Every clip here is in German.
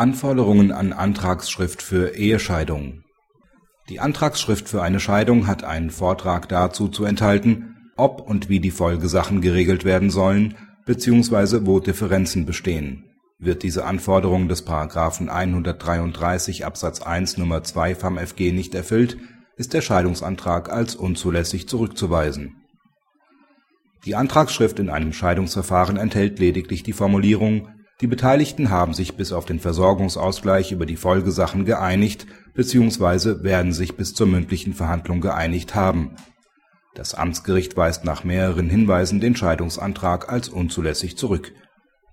Anforderungen an Antragsschrift für Ehescheidung Die Antragsschrift für eine Scheidung hat einen Vortrag dazu zu enthalten, ob und wie die Folgesachen geregelt werden sollen bzw. wo Differenzen bestehen. Wird diese Anforderung des § 133 Abs 1 Nr. 2 FamFG nicht erfüllt, ist der Scheidungsantrag als unzulässig zurückzuweisen. Die Antragsschrift in einem Scheidungsverfahren enthält lediglich die Formulierung die Beteiligten haben sich bis auf den Versorgungsausgleich über die Folgesachen geeinigt bzw. werden sich bis zur mündlichen Verhandlung geeinigt haben. Das Amtsgericht weist nach mehreren Hinweisen den Scheidungsantrag als unzulässig zurück.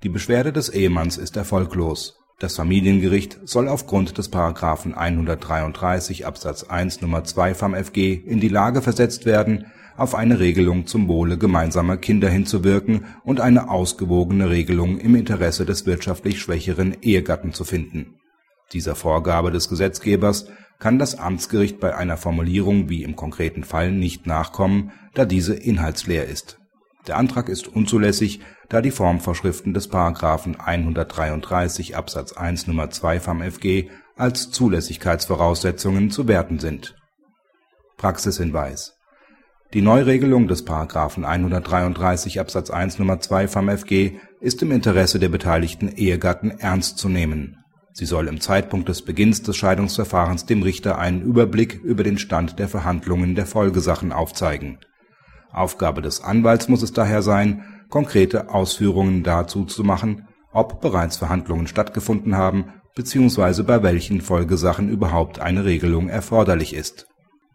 Die Beschwerde des Ehemanns ist erfolglos. Das Familiengericht soll aufgrund des § 133 Absatz 1 Nr. 2 FamFG in die Lage versetzt werden auf eine Regelung zum Wohle gemeinsamer Kinder hinzuwirken und eine ausgewogene Regelung im Interesse des wirtschaftlich schwächeren Ehegatten zu finden. Dieser Vorgabe des Gesetzgebers kann das Amtsgericht bei einer Formulierung wie im konkreten Fall nicht nachkommen, da diese inhaltsleer ist. Der Antrag ist unzulässig, da die Formvorschriften des § 133 Absatz 1 Nr. 2 FamFG als Zulässigkeitsvoraussetzungen zu werten sind. Praxishinweis die Neuregelung des § 133 Absatz 1 Nr. 2 FamFG ist im Interesse der beteiligten Ehegatten ernst zu nehmen. Sie soll im Zeitpunkt des Beginns des Scheidungsverfahrens dem Richter einen Überblick über den Stand der Verhandlungen der Folgesachen aufzeigen. Aufgabe des Anwalts muss es daher sein, konkrete Ausführungen dazu zu machen, ob bereits Verhandlungen stattgefunden haben bzw. bei welchen Folgesachen überhaupt eine Regelung erforderlich ist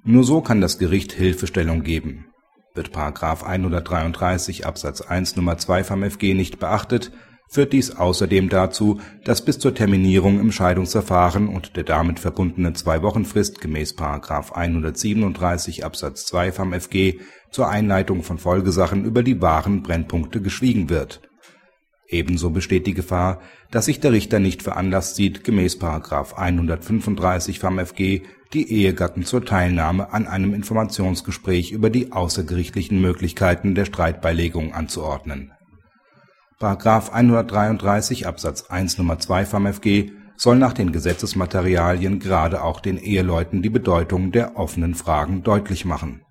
nur so kann das Gericht Hilfestellung geben. Wird § 133 Absatz 1 Nr. 2 FamFG nicht beachtet, führt dies außerdem dazu, dass bis zur Terminierung im Scheidungsverfahren und der damit verbundenen Zwei-Wochen-Frist gemäß § 137 Absatz 2 FamFG zur Einleitung von Folgesachen über die wahren Brennpunkte geschwiegen wird. Ebenso besteht die Gefahr, dass sich der Richter nicht veranlasst sieht, gemäß § 135 FamFG die Ehegatten zur Teilnahme an einem Informationsgespräch über die außergerichtlichen Möglichkeiten der Streitbeilegung anzuordnen. § 133 Absatz 1 Nr. 2 FamFG soll nach den Gesetzesmaterialien gerade auch den Eheleuten die Bedeutung der offenen Fragen deutlich machen